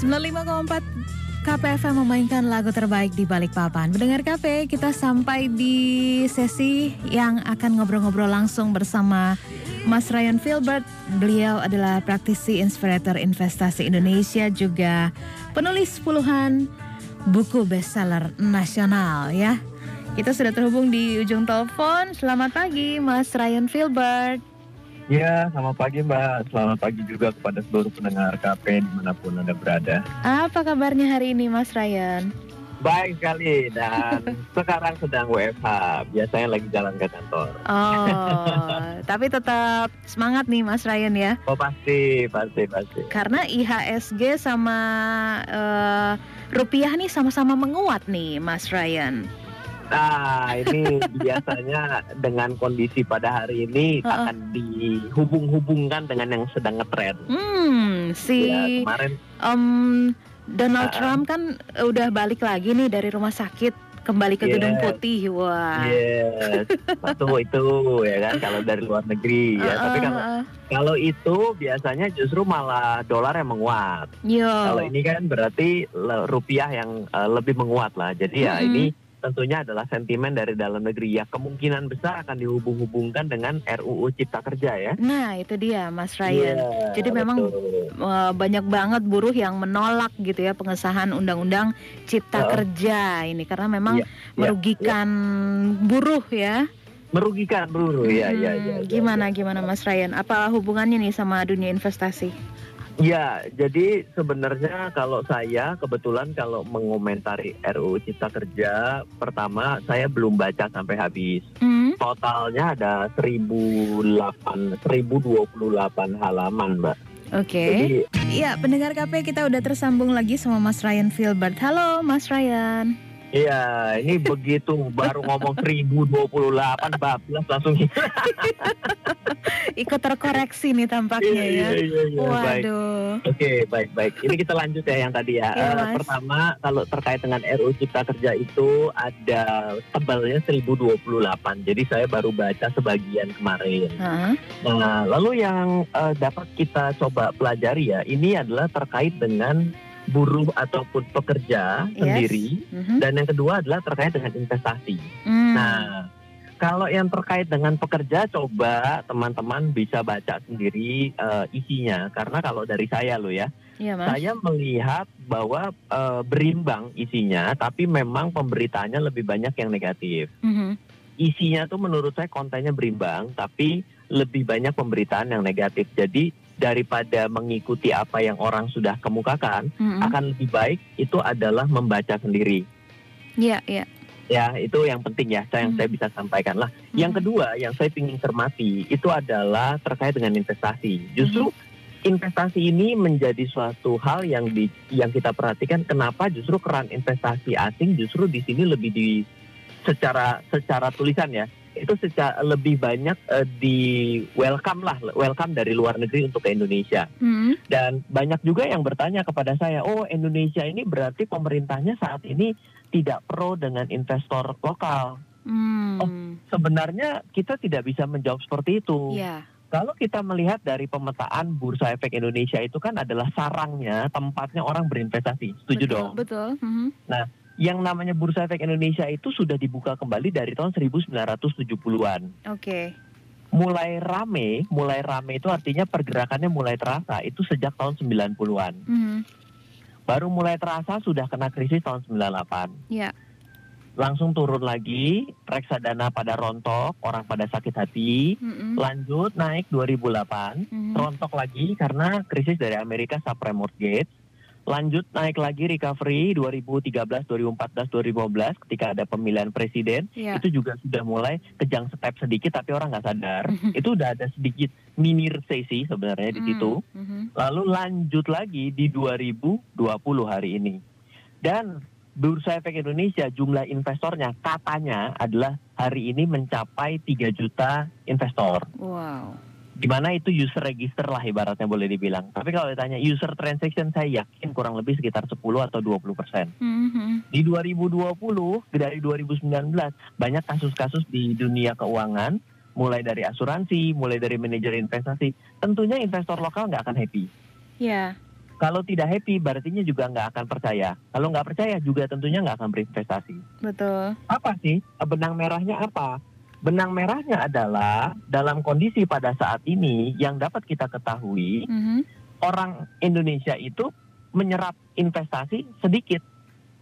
95,4 KPFM memainkan lagu terbaik di balik papan. Mendengar KP, kita sampai di sesi yang akan ngobrol-ngobrol langsung bersama Mas Ryan Filbert. Beliau adalah praktisi inspirator investasi Indonesia juga penulis puluhan buku bestseller nasional ya. Kita sudah terhubung di ujung telepon. Selamat pagi Mas Ryan Filbert. Ya, selamat pagi Mbak. Selamat pagi juga kepada seluruh pendengar KP di mana pun Anda berada. Apa kabarnya hari ini Mas Ryan? Baik sekali dan sekarang sedang WFH. Biasanya lagi jalan ke kantor. Oh, tapi tetap semangat nih Mas Ryan ya. Oh pasti, pasti, pasti. Karena IHSG sama uh, rupiah nih sama-sama menguat nih Mas Ryan. Nah, ini biasanya dengan kondisi pada hari ini uh -uh. akan dihubung-hubungkan dengan yang sedang ngetren. Hmm, si ya, kemarin um, Donald uh, Trump kan udah balik lagi nih dari rumah sakit kembali ke yes, Gedung Putih. Wah. Yes. Satu itu ya kan kalau dari luar negeri ya. Uh, Tapi kalau kalau itu biasanya justru malah dolar yang menguat. Yo. Kalau ini kan berarti rupiah yang uh, lebih menguat lah. Jadi ya mm -hmm. ini tentunya adalah sentimen dari dalam negeri ya kemungkinan besar akan dihubung-hubungkan dengan RUU Cipta Kerja ya. Nah itu dia Mas Ryan. Yeah, Jadi memang uh, banyak banget buruh yang menolak gitu ya pengesahan Undang-Undang Cipta uh, Kerja ini karena memang yeah, iya, merugikan yeah. buruh ya. Merugikan buruh ya, ya, ya, ya. Gimana ya. gimana Mas Ryan? Apa hubungannya nih sama dunia investasi? Ya, jadi sebenarnya kalau saya kebetulan kalau mengomentari RUU Cipta Kerja, pertama saya belum baca sampai habis. Mm. Totalnya ada 1008 1028 halaman, Mbak. Oke. Okay. Iya, pendengar KP kita udah tersambung lagi sama Mas Ryan Filbert. Halo, Mas Ryan. Iya, ini begitu baru ngomong 1028 bablas langsung ikut terkoreksi nih tampaknya iya, ya. Iya, iya, iya. Waduh. Oke, okay, baik baik. Ini kita lanjut ya yang tadi ya. Iya, uh, pertama kalau terkait dengan RUU Cipta Kerja itu ada tebalnya 1028. Jadi saya baru baca sebagian kemarin. Uh-huh. Nah, lalu yang uh, dapat kita coba pelajari ya, ini adalah terkait dengan buruh ataupun pekerja yes. sendiri mm-hmm. dan yang kedua adalah terkait dengan investasi. Mm. Nah, kalau yang terkait dengan pekerja coba teman-teman bisa baca sendiri uh, isinya karena kalau dari saya loh ya. Ya, Saya melihat bahwa uh, berimbang isinya, tapi memang pemberitaannya lebih banyak yang negatif. Mm-hmm. Isinya tuh menurut saya kontennya berimbang, tapi lebih banyak pemberitaan yang negatif. Jadi daripada mengikuti apa yang orang sudah kemukakan, mm-hmm. akan lebih baik itu adalah membaca sendiri. Iya, yeah, iya. Yeah. Ya, itu yang penting ya, saya yang mm-hmm. saya bisa sampaikan lah. Mm-hmm. Yang kedua, yang saya ingin cermati itu adalah terkait dengan investasi. Justru mm-hmm. investasi ini menjadi suatu hal yang di yang kita perhatikan kenapa justru keran investasi asing justru di sini lebih di secara secara tulisan ya itu secara lebih banyak uh, di welcome lah welcome dari luar negeri untuk ke Indonesia hmm. dan banyak juga yang bertanya kepada saya oh Indonesia ini berarti pemerintahnya saat ini tidak pro dengan investor lokal hmm. oh sebenarnya kita tidak bisa menjawab seperti itu yeah. Kalau kita melihat dari pemetaan Bursa Efek Indonesia itu kan adalah sarangnya, tempatnya orang berinvestasi. Setuju betul, dong? Betul. Mm -hmm. Nah, yang namanya Bursa Efek Indonesia itu sudah dibuka kembali dari tahun 1970-an. Oke. Okay. Mulai rame, mulai rame itu artinya pergerakannya mulai terasa itu sejak tahun 90-an. Mm -hmm. Baru mulai terasa sudah kena krisis tahun 98. Iya. Yeah. Langsung turun lagi, reksadana pada rontok, orang pada sakit hati. Mm -hmm. Lanjut naik 2008, mm -hmm. rontok lagi karena krisis dari Amerika subprime mortgage lanjut naik lagi recovery 2013, 2014, 2015 ketika ada pemilihan presiden yeah. itu juga sudah mulai kejang step sedikit tapi orang nggak sadar mm-hmm. itu udah ada sedikit mini resesi sebenarnya di situ mm-hmm. lalu lanjut lagi di 2020 hari ini dan Bursa Efek Indonesia jumlah investornya katanya adalah hari ini mencapai 3 juta investor. Wow di mana itu user register lah ibaratnya boleh dibilang. Tapi kalau ditanya user transaction saya yakin kurang lebih sekitar 10 atau 20 persen. Mm-hmm. Di 2020 dari 2019 banyak kasus-kasus di dunia keuangan mulai dari asuransi, mulai dari manajer investasi. Tentunya investor lokal nggak akan happy. Iya. Yeah. Kalau tidak happy, berarti juga nggak akan percaya. Kalau nggak percaya juga tentunya nggak akan berinvestasi. Betul. Apa sih benang merahnya apa? Benang merahnya adalah dalam kondisi pada saat ini yang dapat kita ketahui, mm -hmm. orang Indonesia itu menyerap investasi sedikit.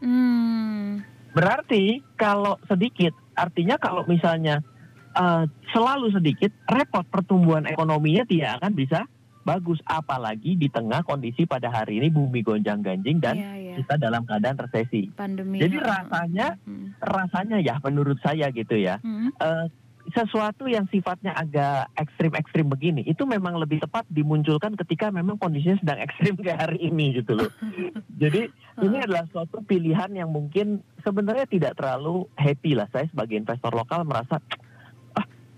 Mm. Berarti kalau sedikit, artinya kalau misalnya uh, selalu sedikit, repot pertumbuhan ekonominya tidak akan bisa bagus apalagi di tengah kondisi pada hari ini bumi gonjang ganjing dan yeah, yeah. kita dalam keadaan resesi. Pandemi. Jadi rasanya hmm. rasanya ya menurut saya gitu ya. Hmm. Uh, sesuatu yang sifatnya agak ekstrim-ekstrim begini itu memang lebih tepat dimunculkan ketika memang kondisinya sedang ekstrim kayak hari ini gitu loh. Jadi ini adalah suatu pilihan yang mungkin sebenarnya tidak terlalu happy lah saya sebagai investor lokal merasa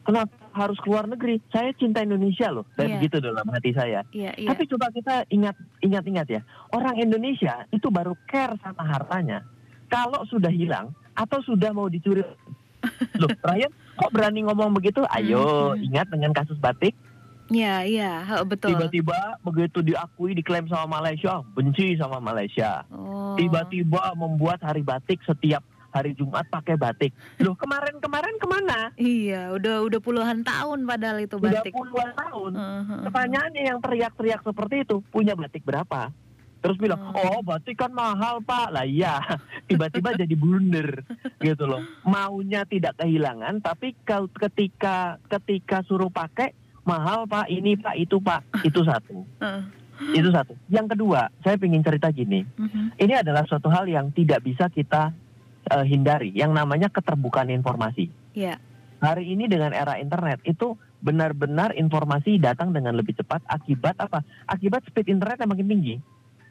kenapa harus keluar negeri? Saya cinta Indonesia loh, dan yeah. begitu dalam hati saya. Yeah, yeah. Tapi coba kita ingat, ingat-ingat ya, orang Indonesia itu baru care sama hartanya kalau sudah hilang atau sudah mau dicuri. loh, Ryan, kok berani ngomong begitu? Ayo, hmm. ingat dengan kasus batik. Iya, iya, betul. Tiba-tiba begitu diakui diklaim sama Malaysia, benci sama Malaysia. Oh. Tiba-tiba membuat hari batik setiap hari Jumat pakai batik. Loh kemarin-kemarin ke mana? Iya, udah udah puluhan tahun padahal itu batik. Udah puluhan tahun. Uh-huh. Pertanyaannya yang teriak-teriak seperti itu punya batik berapa? Terus bilang, uh. oh batik kan mahal pak. Lah iya, tiba-tiba jadi blunder gitu loh. Maunya tidak kehilangan, tapi ketika ketika suruh pakai mahal pak, ini pak, itu pak, itu satu. Itu satu. Yang kedua, saya ingin cerita gini. Uh-huh. Ini adalah suatu hal yang tidak bisa kita uh, hindari yang namanya keterbukaan informasi. Yeah. Hari ini dengan era internet itu benar-benar informasi datang dengan lebih cepat akibat apa? Akibat speed internet yang makin tinggi.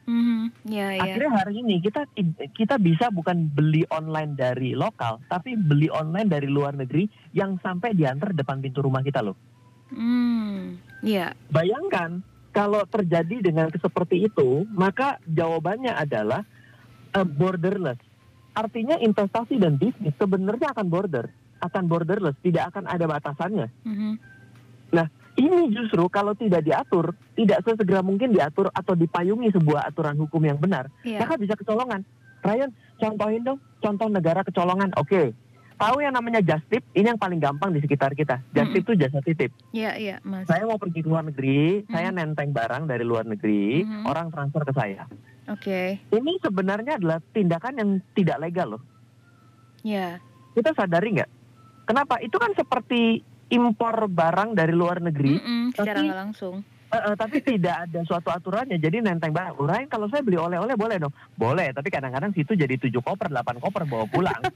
Mm-hmm. Yeah, yeah. Akhirnya hari ini kita kita bisa bukan beli online dari lokal, tapi beli online dari luar negeri yang sampai diantar depan pintu rumah kita loh. Mm, yeah. Bayangkan kalau terjadi dengan seperti itu, maka jawabannya adalah uh, borderless. Artinya investasi dan bisnis sebenarnya akan border, akan borderless, tidak akan ada batasannya. Mm-hmm. Nah, ini justru kalau tidak diatur, tidak sesegera mungkin diatur atau dipayungi sebuah aturan hukum yang benar, yeah. maka bisa kecolongan. Ryan, contohin dong, contoh negara kecolongan. Oke, okay. tahu yang namanya just tip, ini yang paling gampang di sekitar kita. Just tip itu jasa titip. Iya, iya, Mas. Saya mau pergi ke luar negeri, mm-hmm. saya nenteng barang dari luar negeri, mm-hmm. orang transfer ke saya. Oke. Okay. Ini sebenarnya adalah tindakan yang tidak legal loh. Ya. Yeah. Kita sadari nggak? Kenapa? Itu kan seperti impor barang dari luar negeri, mm -mm, secara nggak langsung. Uh, uh, tapi tidak ada suatu aturannya. Jadi nenteng barang. Urain kalau saya beli oleh-oleh boleh dong. Boleh, tapi kadang-kadang situ jadi tujuh koper, delapan koper bawa pulang.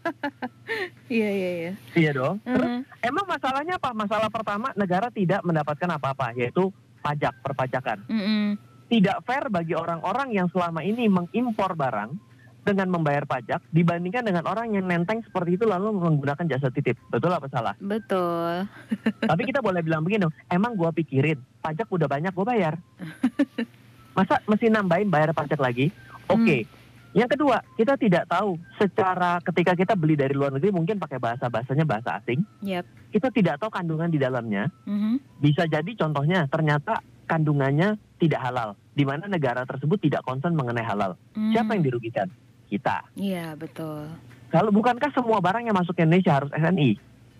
Iya iya iya. Iya dong. Terus uh -huh. emang masalahnya apa? Masalah pertama negara tidak mendapatkan apa-apa, yaitu pajak perpajakan. Mm -mm tidak fair bagi orang-orang yang selama ini mengimpor barang dengan membayar pajak dibandingkan dengan orang yang nenteng seperti itu lalu menggunakan jasa titip. Betul apa salah? Betul. Tapi kita boleh bilang begini, emang gua pikirin pajak udah banyak gua bayar. Masa mesti nambahin bayar pajak lagi? Oke. Okay. Hmm. Yang kedua, kita tidak tahu secara ketika kita beli dari luar negeri mungkin pakai bahasa bahasanya bahasa asing. Yep. Kita tidak tahu kandungan di dalamnya. Mm -hmm. Bisa jadi contohnya ternyata kandungannya tidak halal di mana negara tersebut tidak concern mengenai halal. Hmm. Siapa yang dirugikan? Kita. Iya, betul. Kalau bukankah semua barang yang masuk ke Indonesia harus SNI?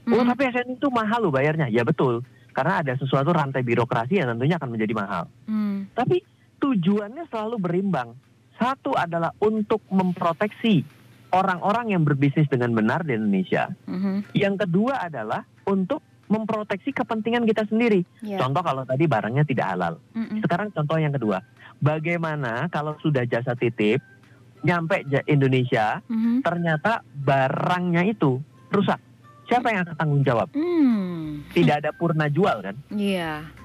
Hmm. Oh, tapi SNI itu mahal loh bayarnya. Ya betul. Karena ada sesuatu rantai birokrasi yang tentunya akan menjadi mahal. Hmm. Tapi tujuannya selalu berimbang. Satu adalah untuk memproteksi orang-orang yang berbisnis dengan benar di Indonesia. Hmm. Yang kedua adalah untuk memproteksi kepentingan kita sendiri. Yeah. Contoh kalau tadi barangnya tidak halal. Mm -mm. Sekarang contoh yang kedua, bagaimana kalau sudah jasa titip nyampe Indonesia, mm -hmm. ternyata barangnya itu rusak. Siapa yang akan tanggung jawab? Mm. Tidak ada purna jual kan? Iya. Yeah.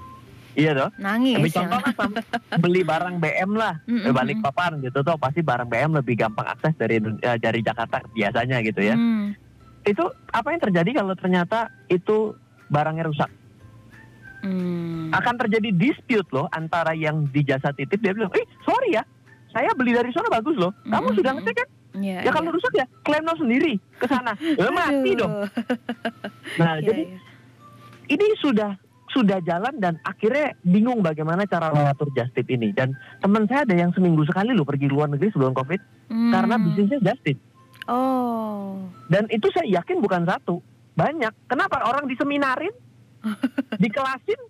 Iya dong. Nangis. Tapi contoh lah beli barang BM lah, mm -mm. balik papan gitu tuh pasti barang BM lebih gampang akses dari uh, dari Jakarta biasanya gitu ya. Mm. Itu apa yang terjadi kalau ternyata itu barangnya rusak. Hmm. Akan terjadi dispute loh antara yang di jasa titip dia bilang, eh sorry ya, saya beli dari sana bagus loh. Kamu hmm. sudah ngecek kan? Ya, ya kalau ya. rusak ya klaim lo sendiri ke sana. Ya mati dong. Nah, ya, jadi ya. ini sudah sudah jalan dan akhirnya bingung bagaimana cara mengatur just tip ini. Dan teman saya ada yang seminggu sekali loh pergi luar negeri sebelum COVID hmm. karena bisnisnya just tip. Oh. Dan itu saya yakin bukan satu, banyak. Kenapa orang diseminarin, dikelasin,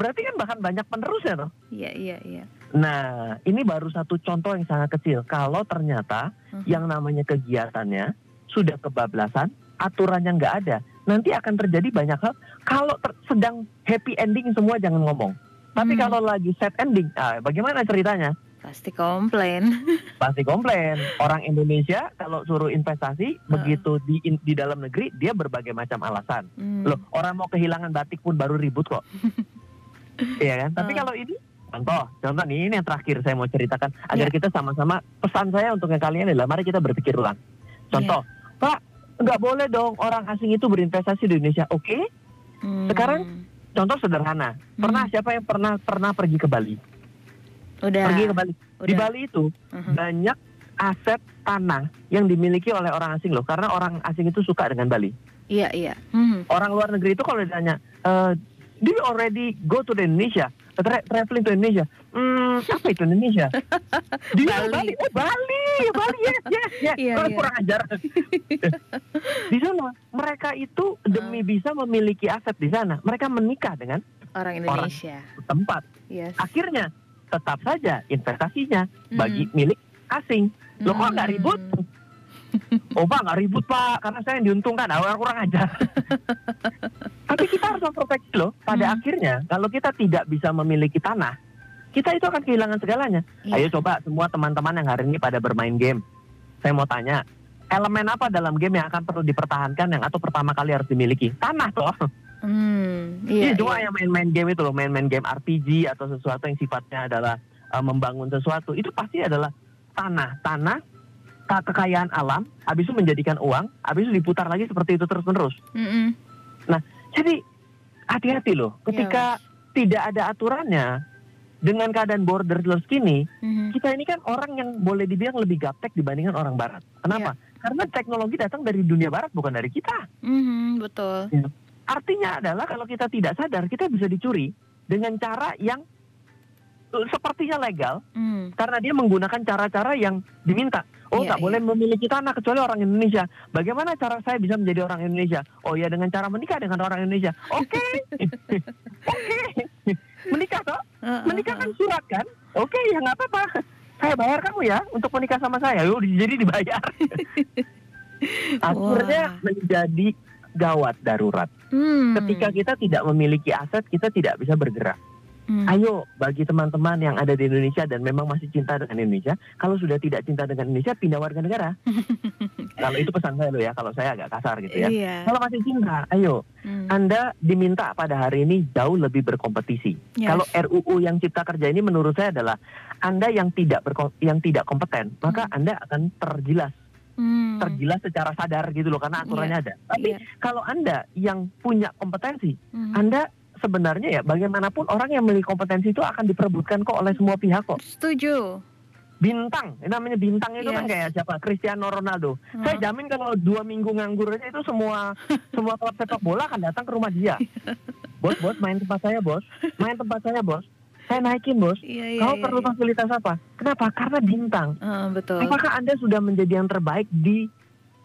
berarti kan bahkan banyak penerusnya loh. Iya iya iya. Nah ini baru satu contoh yang sangat kecil. Kalau ternyata uh -huh. yang namanya kegiatannya sudah kebablasan, aturannya nggak ada, nanti akan terjadi banyak hal. Kalau sedang happy ending semua jangan ngomong. Tapi hmm. kalau lagi sad ending, ah, bagaimana ceritanya? Pasti komplain. Pasti komplain. Orang Indonesia kalau suruh investasi uh. begitu di di dalam negeri dia berbagai macam alasan. Hmm. Loh, orang mau kehilangan batik pun baru ribut kok. Iya kan? Tapi uh. kalau ini contoh, contoh nih ini yang terakhir saya mau ceritakan agar yeah. kita sama-sama pesan saya untuk yang kalian adalah mari kita berpikir ulang. Contoh, yeah. Pak, nggak boleh dong orang asing itu berinvestasi di Indonesia. Oke. Okay? Hmm. Sekarang contoh sederhana. Pernah hmm. siapa yang pernah pernah pergi ke Bali? Udah. Pergi ke Bali. Udah. Di Bali itu uh-huh. banyak aset tanah yang dimiliki oleh orang asing loh, karena orang asing itu suka dengan Bali. Iya iya. Hmm. Orang luar negeri itu kalau ditanya, uh, do you already go to the Indonesia? Tra traveling to Indonesia? Hmm, apa itu Indonesia? di Bali. Bali. Oh Bali, Bali yes yes yes. Yeah, yeah. kurang ajar. di sana mereka itu demi uh. bisa memiliki aset di sana, mereka menikah dengan orang Indonesia. Orang tempat. Yes. Akhirnya tetap saja investasinya hmm. bagi milik asing. Loh kok nggak ribut? Oh pak nggak ribut pak, karena saya yang diuntungkan. Awal kurang ajar. Tapi kita harus memproteksi loh. Pada hmm. akhirnya kalau kita tidak bisa memiliki tanah, kita itu akan kehilangan segalanya. Yeah. Ayo coba semua teman-teman yang hari ini pada bermain game. Saya mau tanya, elemen apa dalam game yang akan perlu dipertahankan yang atau pertama kali harus dimiliki? Tanah toh. Hmm, iya, Jadi cuma iya. yang main-main game itu loh, main-main game RPG atau sesuatu yang sifatnya adalah uh, membangun sesuatu, itu pasti adalah tanah, tanah, kekayaan alam, habis itu menjadikan uang, habis itu diputar lagi seperti itu terus-menerus. Mm -hmm. Nah, jadi hati-hati loh, ketika yeah. tidak ada aturannya, dengan keadaan borderless kini, mm-hmm. kita ini kan orang yang boleh dibilang lebih gaptek dibandingkan orang Barat. Kenapa? Yeah. Karena teknologi datang dari dunia Barat bukan dari kita. Mm-hmm, betul. Ya. Artinya adalah kalau kita tidak sadar kita bisa dicuri dengan cara yang uh, sepertinya legal mm. karena dia menggunakan cara-cara yang diminta. Oh, iya, nggak yeah, boleh memiliki tanah kecuali orang Indonesia. Bagaimana cara saya bisa menjadi orang Indonesia? Oh ya dengan cara menikah dengan orang Indonesia. Oke, okay. oke, okay. menikah kok. Menikah kan surat kan? Oke, okay, ya nggak apa-apa. Saya bayar kamu ya untuk menikah sama saya. Yuk, jadi dibayar. Akhirnya wow. menjadi gawat darurat. Hmm. Ketika kita tidak memiliki aset, kita tidak bisa bergerak. Hmm. Ayo bagi teman-teman yang ada di Indonesia dan memang masih cinta dengan Indonesia, kalau sudah tidak cinta dengan Indonesia pindah warga negara. kalau itu pesan saya loh ya, kalau saya agak kasar gitu ya. Iya. Kalau masih cinta, ayo hmm. Anda diminta pada hari ini jauh lebih berkompetisi. Yes. Kalau RUU yang Cipta Kerja ini menurut saya adalah Anda yang tidak yang tidak kompeten, maka hmm. Anda akan tergilas hmm. tergilas secara sadar gitu loh karena aturannya yeah. ada. Tapi yeah. kalau Anda yang punya kompetensi, hmm. Anda sebenarnya ya bagaimanapun orang yang memiliki kompetensi itu akan diperebutkan kok oleh semua pihak kok. Setuju. Bintang, ini namanya bintang itu kan yes. kan kayak siapa? Cristiano Ronaldo. Hmm. Saya jamin kalau dua minggu nganggur aja itu semua semua klub sepak bola akan datang ke rumah dia. bos, bos, main tempat saya, bos. Main tempat saya, bos saya naikin bos. Iya, iya, Kau iya, perlu iya. fasilitas apa? Kenapa? Karena bintang. Uh, betul. Apakah anda sudah menjadi yang terbaik di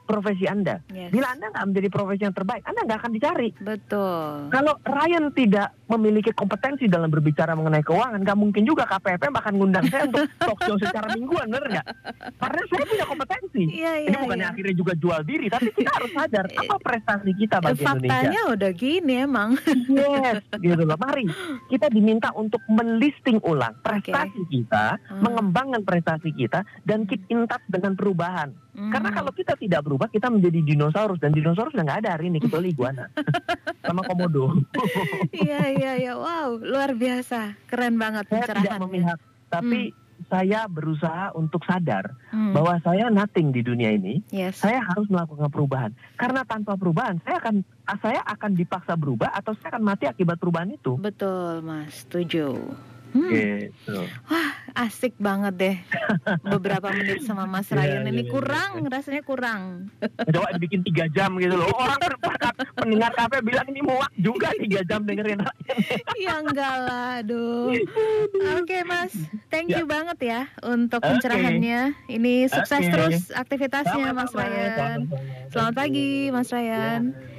profesi Anda. Yes. Bila Anda nggak menjadi profesi yang terbaik, Anda nggak akan dicari. Betul. Kalau Ryan tidak memiliki kompetensi dalam berbicara mengenai keuangan, nggak mungkin juga KPP bahkan ngundang saya untuk talk show secara mingguan, benar nggak? Karena saya punya kompetensi. Iya, iya, Ini bukannya iya. akhirnya juga jual diri, tapi kita harus sadar apa prestasi kita bagi Faktanya Indonesia. Faktanya udah gini emang. yes, gitu loh. Mari kita diminta untuk melisting ulang prestasi okay. kita, hmm. mengembangkan prestasi kita, dan keep in touch dengan perubahan. Hmm. Karena kalau kita tidak berubah, kita menjadi dinosaurus dan dinosaurus udah nggak ada hari ini kecuali iguana sama komodo. iya iya iya, wow luar biasa, keren banget saya tidak memihak, tapi hmm. saya berusaha untuk sadar hmm. bahwa saya nothing di dunia ini. Yes. Saya harus melakukan perubahan karena tanpa perubahan saya akan saya akan dipaksa berubah atau saya akan mati akibat perubahan itu. Betul mas, setuju. Hmm. Gitu. Wah, asik banget deh. Beberapa menit sama Mas iya, Ryan yeah, ini yeah, kurang, yeah. rasanya kurang. Coba dibikin tiga jam gitu loh. Orang kan pendengar kafe bilang ini muak juga tiga jam dengerin. ya enggak lah, aduh. Oke okay, Mas, thank you yeah. banget ya untuk pencerahannya. Ini sukses okay. terus aktivitasnya Mas Ryan. Selamat pagi Mas Ryan. Yeah.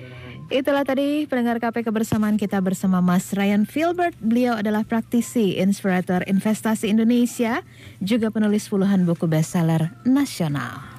Itulah tadi pendengar KP kebersamaan kita bersama Mas Ryan Filbert. Beliau adalah praktisi inspirator investasi Indonesia, juga penulis puluhan buku bestseller nasional.